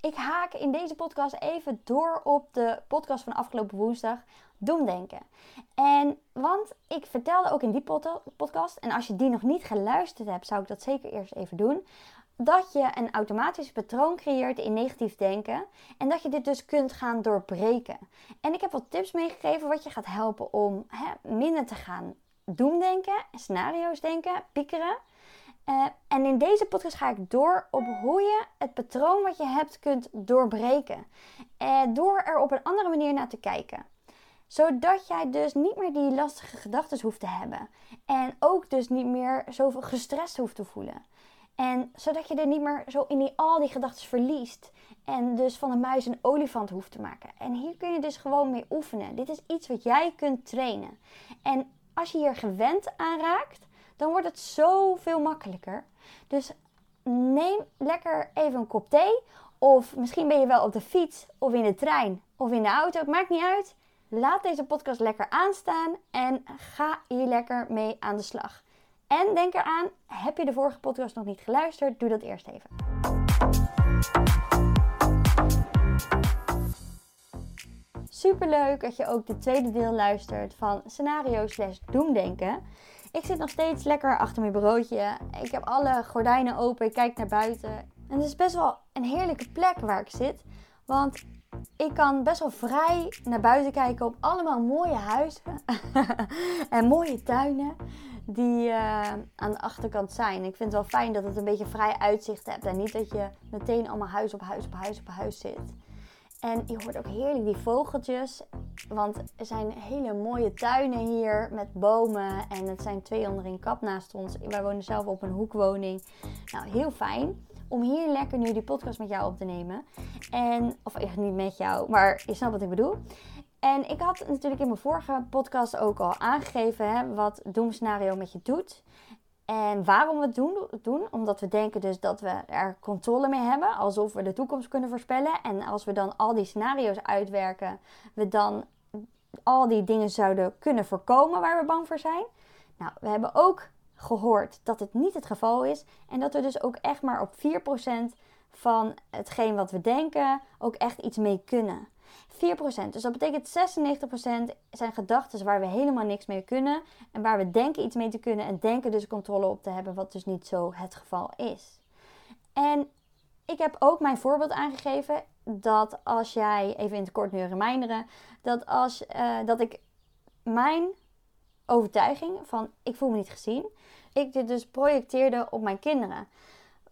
ik haak in deze podcast even door op de podcast van afgelopen woensdag. Doemdenken. En want ik vertelde ook in die podcast, en als je die nog niet geluisterd hebt, zou ik dat zeker eerst even doen. Dat je een automatisch patroon creëert in negatief denken. En dat je dit dus kunt gaan doorbreken. En ik heb wat tips meegegeven wat je gaat helpen om hè, minder te gaan doemdenken, scenario's denken, piekeren. Uh, en in deze podcast ga ik door op hoe je het patroon wat je hebt kunt doorbreken. Uh, door er op een andere manier naar te kijken. Zodat jij dus niet meer die lastige gedachten hoeft te hebben. En ook dus niet meer zoveel gestrest hoeft te voelen. En zodat je er niet meer zo in die, al die gedachten verliest. En dus van een muis een olifant hoeft te maken. En hier kun je dus gewoon mee oefenen. Dit is iets wat jij kunt trainen. En als je hier gewend aan raakt, dan wordt het zoveel makkelijker. Dus neem lekker even een kop thee. Of misschien ben je wel op de fiets, of in de trein, of in de auto. Het maakt niet uit. Laat deze podcast lekker aanstaan en ga hier lekker mee aan de slag. En denk eraan, heb je de vorige podcast nog niet geluisterd? Doe dat eerst even. Super leuk dat je ook de tweede deel luistert van scenario slash doemdenken. Ik zit nog steeds lekker achter mijn bureautje. Ik heb alle gordijnen open. Ik kijk naar buiten. En het is best wel een heerlijke plek waar ik zit. Want ik kan best wel vrij naar buiten kijken op allemaal mooie huizen. en mooie tuinen die uh, aan de achterkant zijn. Ik vind het wel fijn dat het een beetje vrij uitzicht hebt. En niet dat je meteen allemaal huis op huis op huis op huis zit. En je hoort ook heerlijk die vogeltjes. Want er zijn hele mooie tuinen hier met bomen. En het zijn twee onder een kap naast ons. Wij wonen zelf op een hoekwoning. Nou, heel fijn om hier lekker nu die podcast met jou op te nemen. En, of echt niet met jou, maar je snapt wat ik bedoel. En ik had natuurlijk in mijn vorige podcast ook al aangegeven hè, wat doemscenario met je doet. En waarom we het doen, doen? Omdat we denken dus dat we er controle mee hebben. Alsof we de toekomst kunnen voorspellen. En als we dan al die scenario's uitwerken, we dan al die dingen zouden kunnen voorkomen waar we bang voor zijn. Nou, we hebben ook gehoord dat het niet het geval is. En dat we dus ook echt maar op 4% van hetgeen wat we denken ook echt iets mee kunnen. 4%. Dus dat betekent 96% zijn gedachten waar we helemaal niks mee kunnen. En waar we denken iets mee te kunnen en denken dus controle op te hebben, wat dus niet zo het geval is. En ik heb ook mijn voorbeeld aangegeven dat als jij, even in het kort nu reminderen, dat als uh, dat ik mijn overtuiging van ik voel me niet gezien, ik dit dus projecteerde op mijn kinderen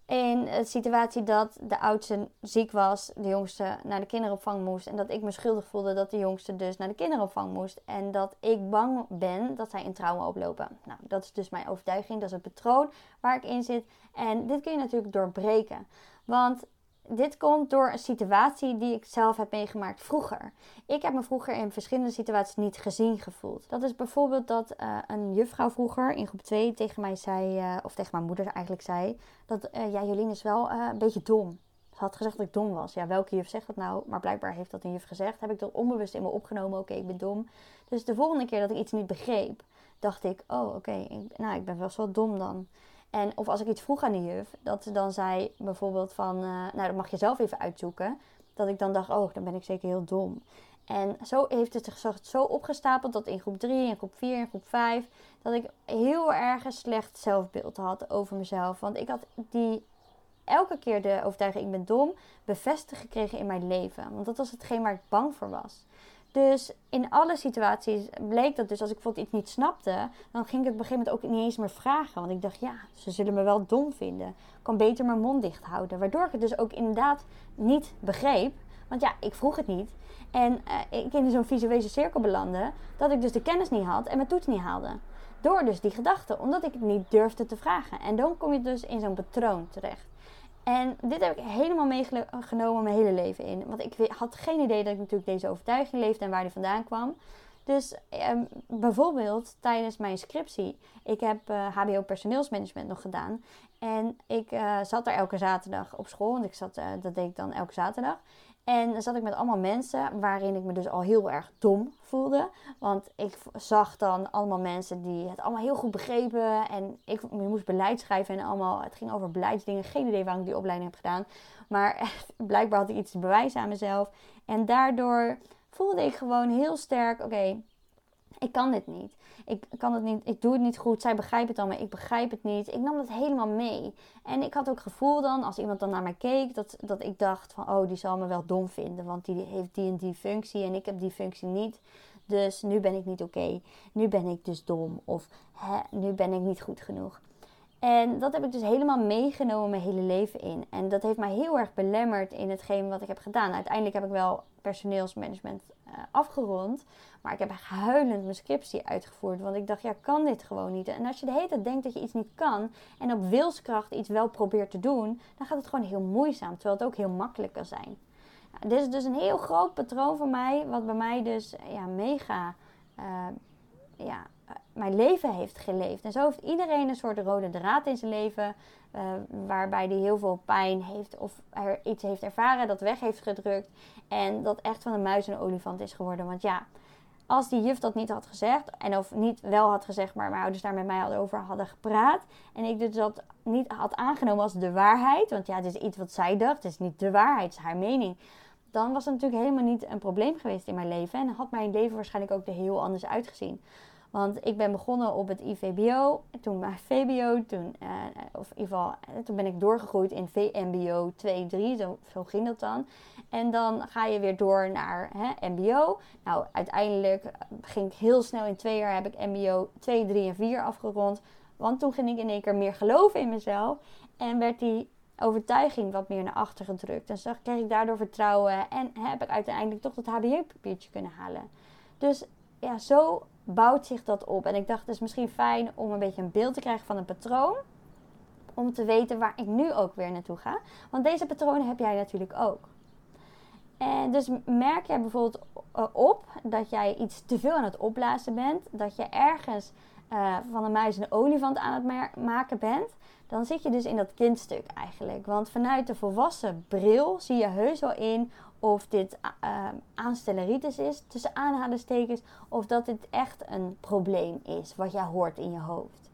in de situatie dat de oudste ziek was, de jongste naar de kinderopvang moest. En dat ik me schuldig voelde dat de jongste dus naar de kinderopvang moest. En dat ik bang ben dat zij in trauma oplopen. Nou, dat is dus mijn overtuiging. Dat is het patroon waar ik in zit. En dit kun je natuurlijk doorbreken. Want dit komt door een situatie die ik zelf heb meegemaakt vroeger. Ik heb me vroeger in verschillende situaties niet gezien gevoeld. Dat is bijvoorbeeld dat uh, een juffrouw vroeger in groep 2 tegen mij zei, uh, of tegen mijn moeder eigenlijk zei, dat uh, ja, Jolien is wel een beetje dom. Ze had gezegd dat ik dom was. Ja, welke juf zegt dat nou? Maar blijkbaar heeft dat een juf gezegd. Heb ik dat onbewust in me opgenomen. Oké, ik ben dom. Dus de volgende keer dat ik iets niet begreep, dacht ik, oh oké, nou ik ben wel zo dom dan. En of als ik iets vroeg aan de juf, dat ze dan zei bijvoorbeeld van, uh, nou dat mag je zelf even uitzoeken. Dat ik dan dacht, oh, dan ben ik zeker heel dom. En zo heeft het zich zo opgestapeld dat in groep 3, in groep 4, in groep 5, dat ik heel erg een slecht zelfbeeld had over mezelf. Want ik had die elke keer de overtuiging ik ben dom bevestigd gekregen in mijn leven. Want dat was hetgeen waar ik bang voor was. Dus in alle situaties bleek dat dus als ik bijvoorbeeld iets niet snapte, dan ging ik het op een gegeven moment ook niet eens meer vragen. Want ik dacht, ja, ze zullen me wel dom vinden. Ik kan beter mijn mond dicht houden. Waardoor ik het dus ook inderdaad niet begreep. Want ja, ik vroeg het niet. En uh, ik in zo'n visuele cirkel belandde, dat ik dus de kennis niet had en mijn toets niet haalde. Door dus die gedachte, omdat ik het niet durfde te vragen. En dan kom je dus in zo'n patroon terecht. En dit heb ik helemaal meegenomen mijn hele leven in. Want ik had geen idee dat ik natuurlijk deze overtuiging leefde en waar die vandaan kwam. Dus ehm, bijvoorbeeld tijdens mijn scriptie, ik heb uh, eh, HBO personeelsmanagement nog gedaan. En ik uh, zat daar elke zaterdag op school, want ik zat, uh, dat deed ik dan elke zaterdag. En dan zat ik met allemaal mensen waarin ik me dus al heel erg dom voelde. Want ik zag dan allemaal mensen die het allemaal heel goed begrepen. En ik moest beleid schrijven en allemaal, het ging over beleidsdingen. Geen idee waarom ik die opleiding heb gedaan. Maar blijkbaar had ik iets te bewijzen aan mezelf. En daardoor voelde ik gewoon heel sterk, oké, ik kan dit niet. Ik kan het niet, ik doe het niet goed. Zij begrijpt het dan, maar ik begrijp het niet. Ik nam dat helemaal mee. En ik had ook het gevoel dan, als iemand dan naar mij keek, dat, dat ik dacht van, oh, die zal me wel dom vinden. Want die heeft die en die functie en ik heb die functie niet. Dus nu ben ik niet oké. Nu ben ik dus dom. Of hè, nu ben ik niet goed genoeg. En dat heb ik dus helemaal meegenomen mijn hele leven in. En dat heeft mij heel erg belemmerd in hetgeen wat ik heb gedaan. Uiteindelijk heb ik wel personeelsmanagement uh, afgerond. Maar ik heb huilend mijn scriptie uitgevoerd. Want ik dacht, ja, kan dit gewoon niet. En als je de hele tijd denkt dat je iets niet kan. En op wilskracht iets wel probeert te doen. Dan gaat het gewoon heel moeizaam. Terwijl het ook heel makkelijk kan zijn. Dit is dus een heel groot patroon voor mij. Wat bij mij dus ja, mega... Uh, ja, mijn leven heeft geleefd. En zo heeft iedereen een soort rode draad in zijn leven. Uh, waarbij hij heel veel pijn heeft of er iets heeft ervaren dat weg heeft gedrukt. En dat echt van een muis een olifant is geworden. Want ja, als die juf dat niet had gezegd, en of niet wel had gezegd, maar mijn ouders daar met mij over hadden gepraat. En ik dus dat niet had aangenomen als de waarheid. Want ja, het is iets wat zij dacht. Het is niet de waarheid, het is haar mening. Dan was het natuurlijk helemaal niet een probleem geweest in mijn leven. En had mijn leven waarschijnlijk ook er heel anders uitgezien. Want ik ben begonnen op het IVBO, toen bij VBO, toen, uh, of in ieder geval, eh, toen ben ik doorgegroeid in VMBO 2, 3, zo, zo ging dat dan. En dan ga je weer door naar hè, MBO. Nou, uiteindelijk ging ik heel snel in twee jaar heb ik MBO 2, 3 en 4 afgerond. Want toen ging ik in één keer meer geloven in mezelf. En werd die overtuiging wat meer naar achter gedrukt. En zag, kreeg ik daardoor vertrouwen. En heb ik uiteindelijk toch dat HBO-papiertje kunnen halen. Dus ja, zo bouwt zich dat op. En ik dacht, het is misschien fijn om een beetje een beeld te krijgen van een patroon. Om te weten waar ik nu ook weer naartoe ga. Want deze patronen heb jij natuurlijk ook. En dus merk jij bijvoorbeeld eh, op dat jij iets te veel aan het opblazen bent. Dat je ergens uh, van een muis een olifant aan het maken bent. Dan zit je dus in dat kindstuk eigenlijk. Want vanuit de volwassen bril zie je heus wel in of dit uh, aanstelleritis is, tussen aanhalingstekens, of dat dit echt een probleem is wat jij hoort in je hoofd.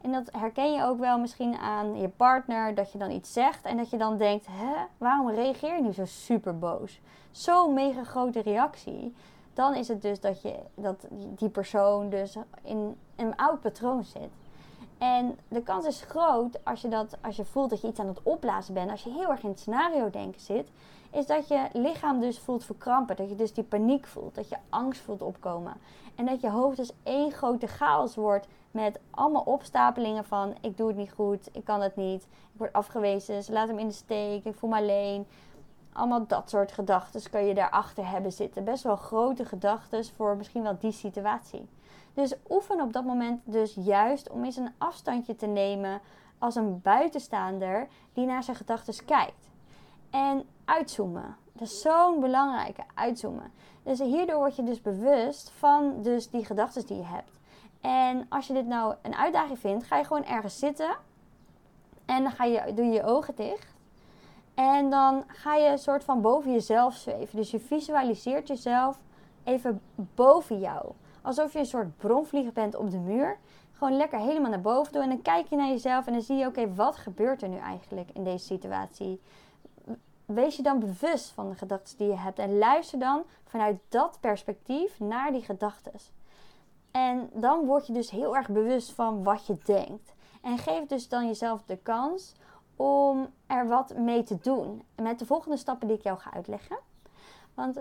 En dat herken je ook wel misschien aan je partner, dat je dan iets zegt en dat je dan denkt, hè, waarom reageer je nu zo super boos? Zo'n mega grote reactie. Dan is het dus dat, je, dat die persoon dus in een oud patroon zit. En de kans is groot als je, dat, als je voelt dat je iets aan het opblazen bent, als je heel erg in het scenario denken zit, is dat je lichaam dus voelt verkrampen. Dat je dus die paniek voelt, dat je angst voelt opkomen. En dat je hoofd dus één grote chaos wordt met allemaal opstapelingen van ik doe het niet goed, ik kan het niet, ik word afgewezen, ze laten me in de steek, ik voel me alleen. Allemaal dat soort gedachten kun je daarachter hebben zitten. Best wel grote gedachten voor misschien wel die situatie. Dus oefen op dat moment dus juist om eens een afstandje te nemen als een buitenstaander die naar zijn gedachten kijkt. En uitzoomen. Dat is zo'n belangrijke uitzoomen. Dus hierdoor word je dus bewust van dus die gedachten die je hebt. En als je dit nou een uitdaging vindt, ga je gewoon ergens zitten. En dan ga je, doe je je ogen dicht. En dan ga je een soort van boven jezelf zweven. Dus je visualiseert jezelf even boven jou. Alsof je een soort bronvlieger bent op de muur. Gewoon lekker helemaal naar boven doen. En dan kijk je naar jezelf en dan zie je, oké, wat gebeurt er nu eigenlijk in deze situatie? Wees je dan bewust van de gedachten die je hebt. En luister dan vanuit dat perspectief naar die gedachten. En dan word je dus heel erg bewust van wat je denkt. En geef dus dan jezelf de kans om er wat mee te doen. Met de volgende stappen die ik jou ga uitleggen. Want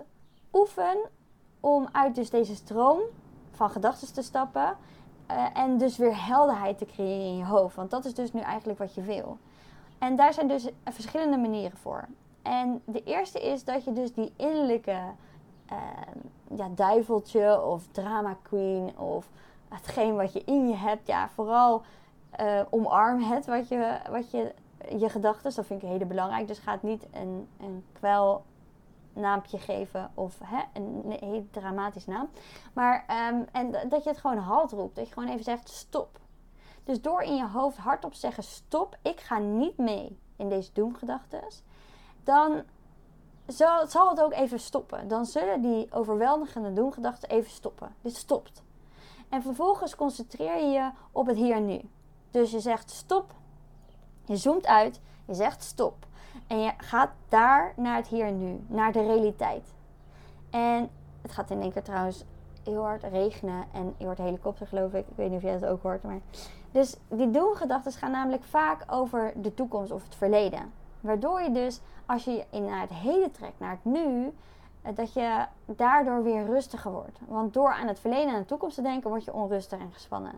oefen om uit dus deze stroom van gedachten te stappen. Uh, en dus weer helderheid te creëren in je hoofd. Want dat is dus nu eigenlijk wat je wil. En daar zijn dus verschillende manieren voor. En de eerste is dat je dus die innerlijke uh, ja, duiveltje of drama queen of hetgeen wat je in je hebt, ja, vooral uh, omarm het wat je, wat je, je gedachten. Dat vind ik hele belangrijk. Dus ga het niet een, een kwel naampje geven of hè, een, een dramatisch naam. Maar um, en dat je het gewoon halt roept. Dat je gewoon even zegt stop. Dus door in je hoofd hardop zeggen stop, ik ga niet mee in deze doemgedachten. Dan zal, zal het ook even stoppen. Dan zullen die overweldigende doemgedachten even stoppen. Dit stopt. En vervolgens concentreer je je op het hier en nu. Dus je zegt stop. Je zoomt uit. Je zegt stop. En je gaat daar naar het hier en nu. Naar de realiteit. En het gaat in één keer trouwens heel hard regenen. En je hoort helikopter geloof ik. Ik weet niet of jij dat ook hoort. Maar... Dus die doemgedachten gaan namelijk vaak over de toekomst of het verleden. Waardoor je dus, als je je naar het heden trekt, naar het nu, eh, dat je daardoor weer rustiger wordt. Want door aan het verleden en de toekomst te denken, word je onrustig en gespannen.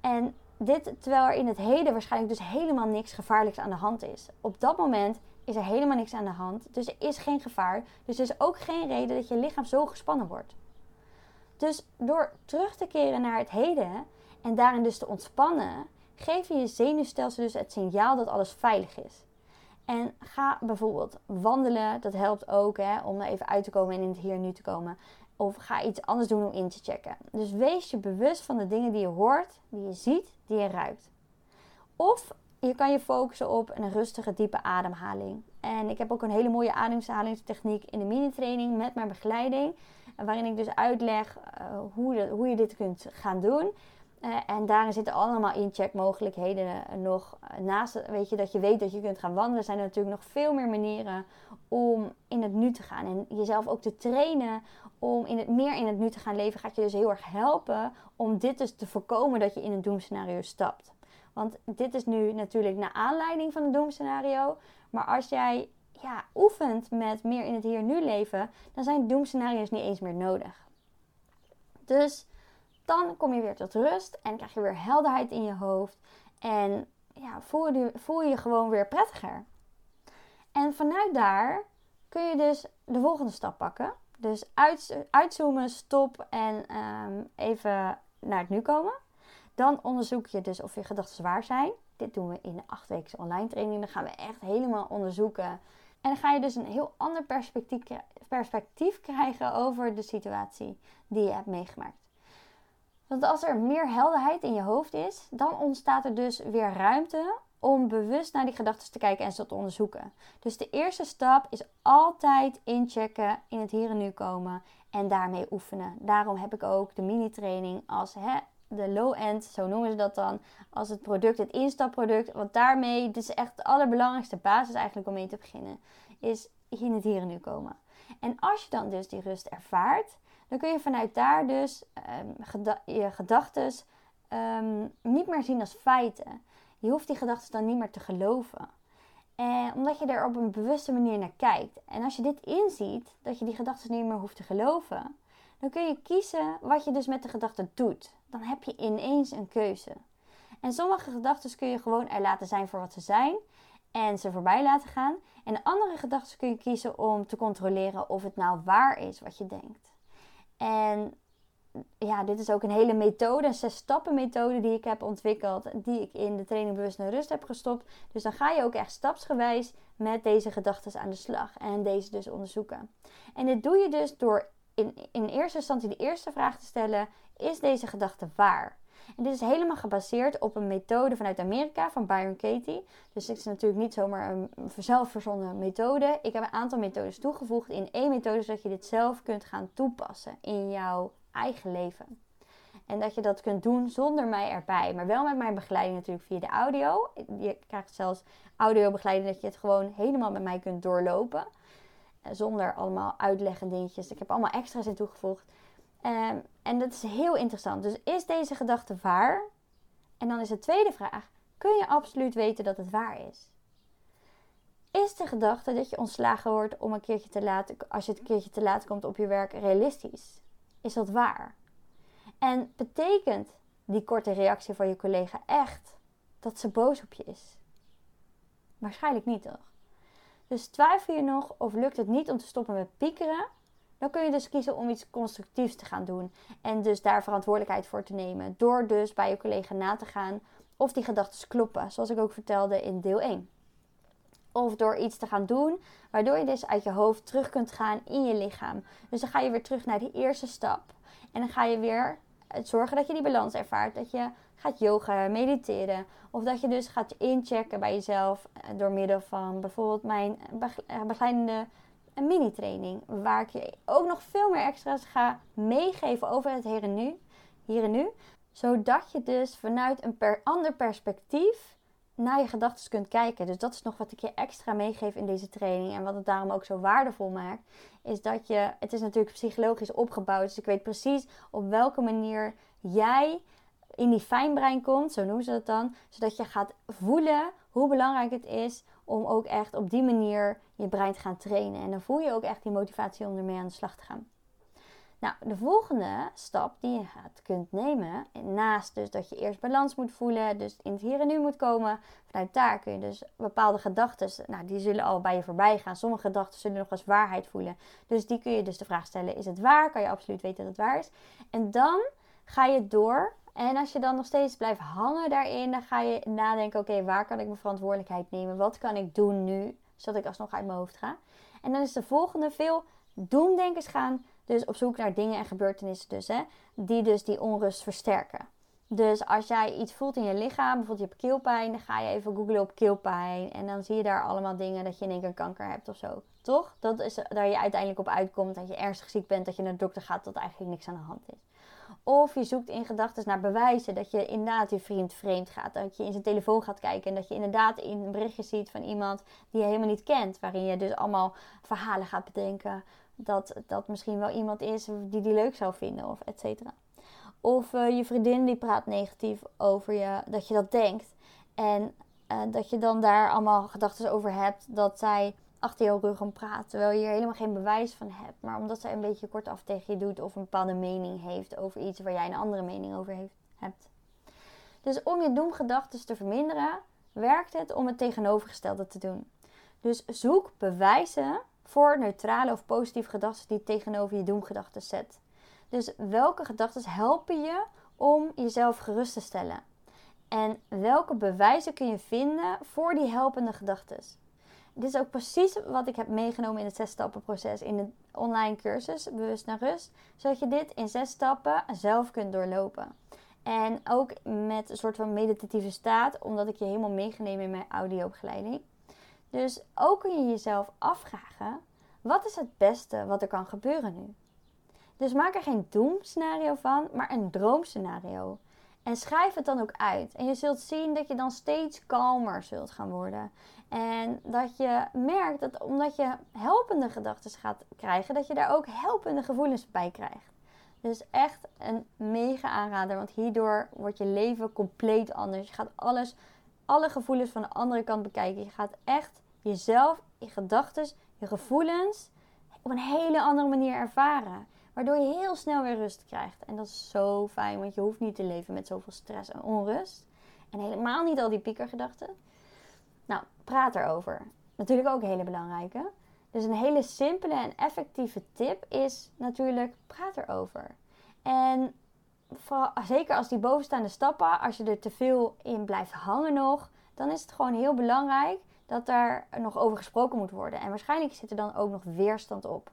En dit terwijl er in het heden waarschijnlijk dus helemaal niks gevaarlijks aan de hand is. Op dat moment is er helemaal niks aan de hand. Dus er is geen gevaar. Dus er is ook geen reden dat je lichaam zo gespannen wordt. Dus door terug te keren naar het heden en daarin dus te ontspannen, geef je je zenuwstelsel dus het signaal dat alles veilig is. En ga bijvoorbeeld wandelen. Dat helpt ook hè, om er even uit te komen en in het hier nu te komen. Of ga iets anders doen om in te checken. Dus wees je bewust van de dingen die je hoort, die je ziet, die je ruikt. Of je kan je focussen op een rustige, diepe ademhaling. En ik heb ook een hele mooie ademhalingstechniek in de mini-training met mijn begeleiding. Waarin ik dus uitleg uh, hoe, hoe je dit kunt gaan doen. Uh, en daarin zitten allemaal incheckmogelijkheden nog. Naast weet je, dat je weet dat je kunt gaan wandelen, zijn er natuurlijk nog veel meer manieren om in het nu te gaan. En jezelf ook te trainen om in het, meer in het nu te gaan leven, gaat je dus heel erg helpen om dit dus te voorkomen dat je in een doemscenario stapt. Want dit is nu natuurlijk naar aanleiding van een doemscenario. Maar als jij ja, oefent met meer in het hier nu leven, dan zijn doemscenario's niet eens meer nodig. Dus dan kom je weer tot rust en krijg je weer helderheid in je hoofd. En ja, voel, je, voel je je gewoon weer prettiger. En vanuit daar kun je dus de volgende stap pakken. Dus uit, uitzoomen, stop en ehm, even naar het nu komen. Dan onderzoek je dus of je gedachten waar zijn. Dit doen we in de acht weken online training. Dan gaan we echt helemaal onderzoeken. En dan ga je dus een heel ander perspectief, perspectief krijgen over de situatie die je hebt meegemaakt. Want als er meer helderheid in je hoofd is, dan ontstaat er dus weer ruimte om bewust naar die gedachten te kijken en ze te onderzoeken. Dus de eerste stap is altijd inchecken, in het hier en nu komen en daarmee oefenen. Daarom heb ik ook de mini-training als hè, de low-end, zo noemen ze dat dan, als het product, het instapproduct. Want daarmee, is echt de allerbelangrijkste basis eigenlijk om mee te beginnen, is in het hier en nu komen. En als je dan dus die rust ervaart, dan kun je vanuit daar dus um, je gedachten um, niet meer zien als feiten. Je hoeft die gedachten dan niet meer te geloven. En omdat je er op een bewuste manier naar kijkt. En als je dit inziet, dat je die gedachten niet meer hoeft te geloven, dan kun je kiezen wat je dus met de gedachten doet. Dan heb je ineens een keuze. En sommige gedachten kun je gewoon er laten zijn voor wat ze zijn en ze voorbij laten gaan. En de andere gedachten kun je kiezen om te controleren of het nou waar is wat je denkt. En ja, dit is ook een hele methode, een zes stappen methode die ik heb ontwikkeld, die ik in de training Bewust naar Rust heb gestopt. Dus dan ga je ook echt stapsgewijs met deze gedachten aan de slag en deze dus onderzoeken. En dit doe je dus door in, in eerste instantie de eerste vraag te stellen: is deze gedachte waar? En dit is helemaal gebaseerd op een methode vanuit Amerika van Byron Katie. Dus dit is natuurlijk niet zomaar een zelfverzonnen methode. Ik heb een aantal methodes toegevoegd in één methode, zodat je dit zelf kunt gaan toepassen in jouw eigen leven. En dat je dat kunt doen zonder mij erbij. Maar wel met mijn begeleiding natuurlijk via de audio. Je krijgt zelfs audiobegeleiding dat je het gewoon helemaal met mij kunt doorlopen. Eh, zonder allemaal uitleg en dingetjes. Ik heb allemaal extra's in toegevoegd. Um, en dat is heel interessant. Dus is deze gedachte waar? En dan is de tweede vraag: kun je absoluut weten dat het waar is? Is de gedachte dat je ontslagen wordt om een keertje te laat, als je een keertje te laat komt op je werk realistisch? Is dat waar? En betekent die korte reactie van je collega echt dat ze boos op je is? Waarschijnlijk niet toch? Dus twijfel je nog of lukt het niet om te stoppen met piekeren? Dan kun je dus kiezen om iets constructiefs te gaan doen. En dus daar verantwoordelijkheid voor te nemen. Door dus bij je collega na te gaan of die gedachten kloppen. Zoals ik ook vertelde in deel 1. Of door iets te gaan doen, waardoor je dus uit je hoofd terug kunt gaan in je lichaam. Dus dan ga je weer terug naar die eerste stap. En dan ga je weer zorgen dat je die balans ervaart. Dat je gaat yoga, mediteren. Of dat je dus gaat inchecken bij jezelf eh, door middel van bijvoorbeeld mijn begeleidende een mini-training. Waar ik je ook nog veel meer extra's ga meegeven over het hier en nu. Hier en nu. Zodat je dus vanuit een ander perspectief naar je gedachten kunt kijken. Dus dat is nog wat ik je extra meegeef in deze training. En wat het daarom ook zo waardevol maakt. Is dat je, het is natuurlijk psychologisch opgebouwd. Dus ik weet precies op welke manier jij in die fijnbrein komt. Zo noemen ze dat dan. Zodat je gaat voelen hoe belangrijk het is om ook echt op die manier je brein te gaan trainen. En dan voel je ook echt die motivatie om ermee aan de slag te gaan. Nou, de volgende stap die je gaat, kunt nemen, naast dus dat je eerst balans moet voelen, dus in het hier en nu moet komen, vanuit daar kun je dus bepaalde gedachten, nou die zullen al bij je voorbij gaan. Sommige gedachten zullen nog als waarheid voelen. Dus die kun je dus de vraag stellen, is het waar? Kan je absoluut weten dat het waar is? En dan ga je door en als je dan nog steeds blijft hangen daarin, dan ga je nadenken: oké, waar kan ik mijn verantwoordelijkheid nemen? Wat kan ik doen nu, zodat ik alsnog uit mijn hoofd ga? En dan is de volgende veel doemdenkers gaan dus op zoek naar dingen en gebeurtenissen dus, hè, die dus die onrust versterken. Dus als jij iets voelt in je lichaam, bijvoorbeeld je hebt keelpijn, dan ga je even googlen op keelpijn. En dan zie je daar allemaal dingen dat je in één keer kanker hebt of zo. Toch? Dat is daar je uiteindelijk op uitkomt dat je ernstig ziek bent, dat je naar de dokter gaat, dat eigenlijk niks aan de hand is. Of je zoekt in gedachten naar bewijzen dat je inderdaad je vriend vreemd gaat. Dat je in zijn telefoon gaat kijken en dat je inderdaad in een berichtje ziet van iemand die je helemaal niet kent. Waarin je dus allemaal verhalen gaat bedenken dat dat misschien wel iemand is die die leuk zou vinden of et cetera. Of uh, je vriendin die praat negatief over je, dat je dat denkt. En uh, dat je dan daar allemaal gedachten over hebt dat zij achter jouw rug om praat. Terwijl je er helemaal geen bewijs van hebt. Maar omdat zij een beetje kortaf tegen je doet of een bepaalde mening heeft over iets waar jij een andere mening over heeft, hebt. Dus om je doemgedachten te verminderen, werkt het om het tegenovergestelde te doen. Dus zoek bewijzen voor neutrale of positieve gedachten die tegenover je doemgedachten zet. Dus welke gedachten helpen je om jezelf gerust te stellen? En welke bewijzen kun je vinden voor die helpende gedachten? Dit is ook precies wat ik heb meegenomen in het zes stappen proces in de online cursus Bewust naar Rust. Zodat je dit in zes stappen zelf kunt doorlopen. En ook met een soort van meditatieve staat, omdat ik je helemaal meegenomen in mijn audioopgeleiding. Dus ook kun je jezelf afvragen: wat is het beste wat er kan gebeuren nu? Dus maak er geen doemscenario van, maar een droomscenario. En schrijf het dan ook uit. En je zult zien dat je dan steeds kalmer zult gaan worden. En dat je merkt dat omdat je helpende gedachten gaat krijgen, dat je daar ook helpende gevoelens bij krijgt. Dus echt een mega aanrader, want hierdoor wordt je leven compleet anders. Je gaat alles, alle gevoelens van de andere kant bekijken. Je gaat echt jezelf, je gedachten, je gevoelens op een hele andere manier ervaren. Waardoor je heel snel weer rust krijgt. En dat is zo fijn, want je hoeft niet te leven met zoveel stress en onrust. En helemaal niet al die piekergedachten. Nou, praat erover. Natuurlijk ook een hele belangrijke. Dus een hele simpele en effectieve tip is natuurlijk praat erover. En zeker als die bovenstaande stappen, als je er te veel in blijft hangen nog, dan is het gewoon heel belangrijk dat daar nog over gesproken moet worden. En waarschijnlijk zit er dan ook nog weerstand op.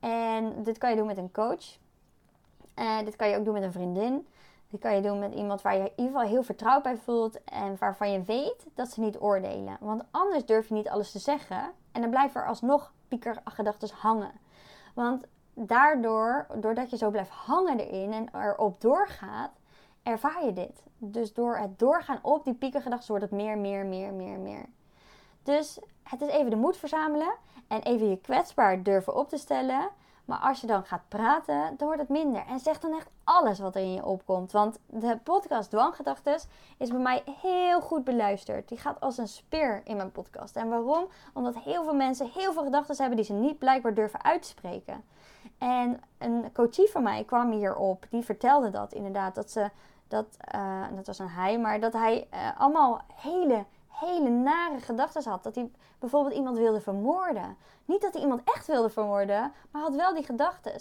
En dit kan je doen met een coach. Uh, dit kan je ook doen met een vriendin. Dit kan je doen met iemand waar je in ieder geval heel vertrouwd bij voelt en waarvan je weet dat ze niet oordelen. Want anders durf je niet alles te zeggen en dan blijven er alsnog piekergedachten hangen. Want daardoor, doordat je zo blijft hangen erin en erop doorgaat, ervaar je dit. Dus door het doorgaan op die piekergedachten wordt het meer, meer, meer, meer, meer. Dus het is even de moed verzamelen en even je kwetsbaar durven op te stellen. Maar als je dan gaat praten, dan wordt het minder. En zeg dan echt alles wat er in je opkomt. Want de podcast Dwanggedachtes is bij mij heel goed beluisterd. Die gaat als een speer in mijn podcast. En waarom? Omdat heel veel mensen heel veel gedachten hebben die ze niet blijkbaar durven uitspreken. En een coachie van mij kwam hierop. Die vertelde dat inderdaad. Dat ze, dat, uh, dat was een hij, maar dat hij uh, allemaal hele hele nare gedachten had. Dat hij bijvoorbeeld iemand wilde vermoorden. Niet dat hij iemand echt wilde vermoorden, maar had wel die gedachten.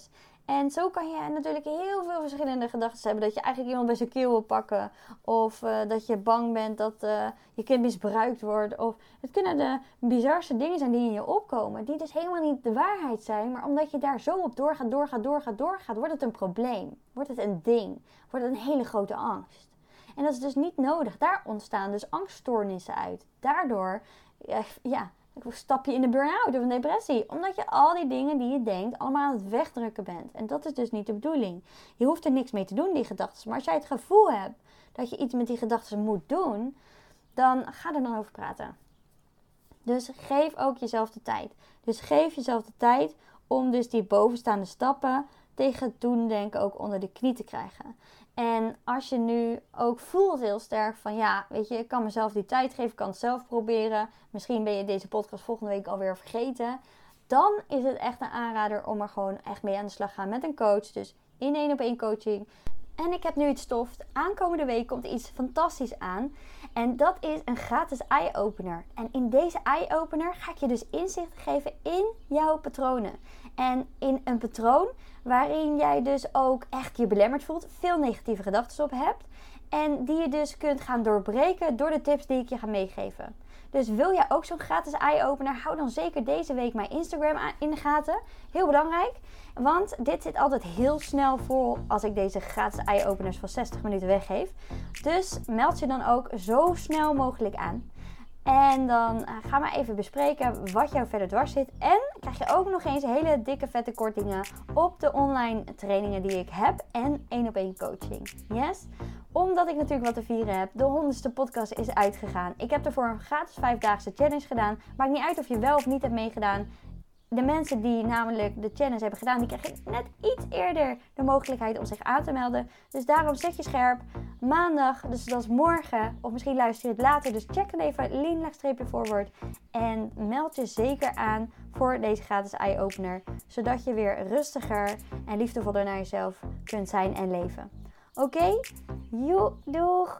En zo kan je natuurlijk heel veel verschillende gedachten hebben. Dat je eigenlijk iemand bij zijn keel wil pakken. Of uh, dat je bang bent dat uh, je kind misbruikt wordt. Of het kunnen de bizarste dingen zijn die in je opkomen. Die dus helemaal niet de waarheid zijn. Maar omdat je daar zo op doorgaat, doorgaat, doorgaat, doorgaat. Wordt het een probleem. Wordt het een ding. Wordt het een hele grote angst. En dat is dus niet nodig. Daar ontstaan dus angststoornissen uit. Daardoor ja, stap je in de burn-out of een depressie. Omdat je al die dingen die je denkt allemaal aan het wegdrukken bent. En dat is dus niet de bedoeling. Je hoeft er niks mee te doen, die gedachten. Maar als jij het gevoel hebt dat je iets met die gedachten moet doen, dan ga er dan over praten. Dus geef ook jezelf de tijd. Dus geef jezelf de tijd om dus die bovenstaande stappen tegen het doen denken ook onder de knie te krijgen. En als je nu ook voelt heel sterk van ja, weet je, ik kan mezelf die tijd geven, ik kan het zelf proberen. Misschien ben je deze podcast volgende week alweer vergeten. Dan is het echt een aanrader om er gewoon echt mee aan de slag te gaan met een coach. Dus in één op één coaching. En ik heb nu iets stof. Aankomende week komt iets fantastisch aan. En dat is een gratis eye-opener. En in deze eye-opener ga ik je dus inzicht geven in jouw patronen. En in een patroon waarin jij dus ook echt je belemmerd voelt, veel negatieve gedachten op hebt. En die je dus kunt gaan doorbreken door de tips die ik je ga meegeven. Dus wil jij ook zo'n gratis eye-opener? Hou dan zeker deze week mijn Instagram in de gaten. Heel belangrijk. Want dit zit altijd heel snel vol als ik deze gratis eye-openers van 60 minuten weggeef. Dus meld je dan ook zo snel mogelijk aan. En dan eh, gaan we even bespreken wat jou verder dwars zit. En krijg je ook nog eens hele dikke vette kortingen op de online trainingen die ik heb. En één op één coaching. Yes? Omdat ik natuurlijk wat te vieren heb. De honderdste podcast is uitgegaan. Ik heb ervoor een gratis vijfdaagse challenge gedaan. Maakt niet uit of je wel of niet hebt meegedaan de mensen die namelijk de challenge hebben gedaan, die krijgen net iets eerder de mogelijkheid om zich aan te melden. Dus daarom zet je scherp. Maandag, dus dat is morgen, of misschien luister je het later. Dus check dan even lean forward. En meld je zeker aan voor deze gratis eye-opener. Zodat je weer rustiger en liefdevoller naar jezelf kunt zijn en leven. Oké? Okay? doeg!